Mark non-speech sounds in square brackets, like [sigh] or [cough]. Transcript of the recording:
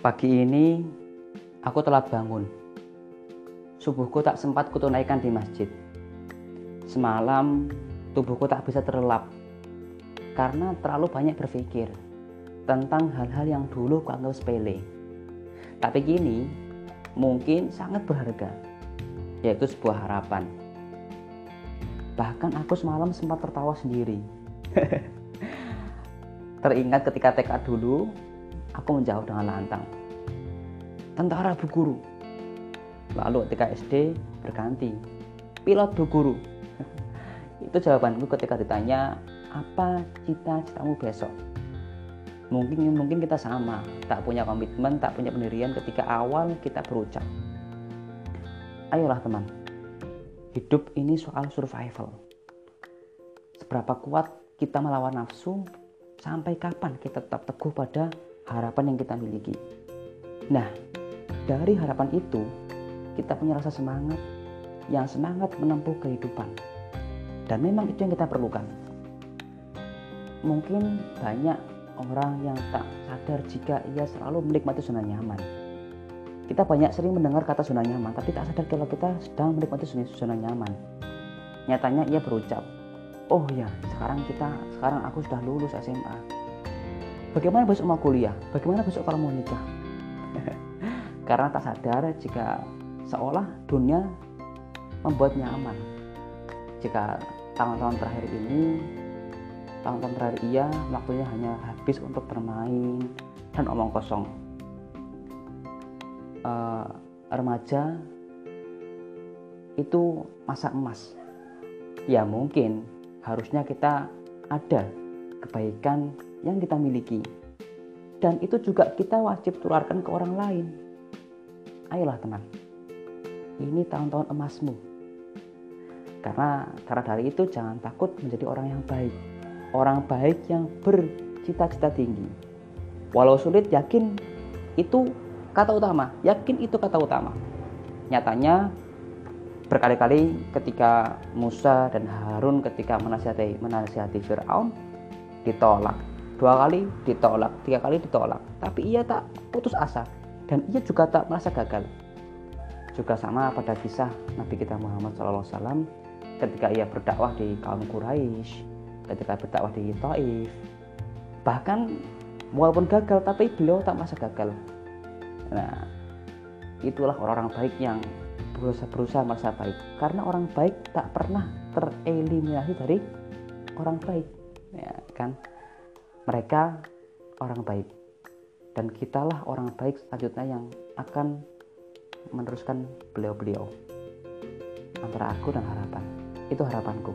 Pagi ini aku telah bangun. Subuhku tak sempat kutunaikan di masjid. Semalam tubuhku tak bisa terlelap karena terlalu banyak berpikir tentang hal-hal yang dulu kuanggap sepele. Tapi kini mungkin sangat berharga, yaitu sebuah harapan. Bahkan aku semalam sempat tertawa sendiri. [laughs] Teringat ketika TK dulu, aku menjawab dengan lantang. Tentara Bu Guru. Lalu ketika SD berganti, pilot Bu Guru. [laughs] Itu jawabanku ketika ditanya, apa cita-citamu besok? Mungkin mungkin kita sama, tak punya komitmen, tak punya pendirian ketika awal kita berucap. Ayolah teman, hidup ini soal survival. Seberapa kuat kita melawan nafsu, sampai kapan kita tetap teguh pada harapan yang kita miliki. Nah, dari harapan itu, kita punya rasa semangat yang semangat menempuh kehidupan. Dan memang itu yang kita perlukan. Mungkin banyak orang yang tak sadar jika ia selalu menikmati zona nyaman. Kita banyak sering mendengar kata zona nyaman, tapi tak sadar kalau kita sedang menikmati zona nyaman. Nyatanya ia berucap, oh ya sekarang kita, sekarang aku sudah lulus SMA Bagaimana besok mau kuliah? Bagaimana besok kalau mau nikah? [laughs] Karena tak sadar jika seolah dunia membuat nyaman. Jika tahun-tahun terakhir ini, tahun-tahun terakhir ia waktunya hanya habis untuk bermain dan omong kosong. Uh, remaja itu masa emas. Ya mungkin harusnya kita ada kebaikan yang kita miliki. Dan itu juga kita wajib tularkan ke orang lain. Ayolah teman, ini tahun-tahun emasmu. Karena cara dari itu jangan takut menjadi orang yang baik. Orang baik yang bercita-cita tinggi. Walau sulit yakin itu kata utama, yakin itu kata utama. Nyatanya berkali-kali ketika Musa dan Harun ketika menasihati menasihati Firaun ditolak dua kali ditolak tiga kali ditolak. Tapi ia tak putus asa. Dan ia juga tak merasa gagal. Juga sama pada kisah Nabi kita Muhammad SAW ketika ia berdakwah di kaum Quraisy ketika berdakwah di Taif. Bahkan walaupun gagal tapi beliau tak merasa gagal. Nah itulah orang-orang baik yang berusaha berusaha merasa baik. Karena orang baik tak pernah tereliminasi dari orang baik. Ya kan mereka orang baik. Dan kitalah orang baik selanjutnya yang akan meneruskan beliau-beliau antara aku dan harapan. Itu harapanku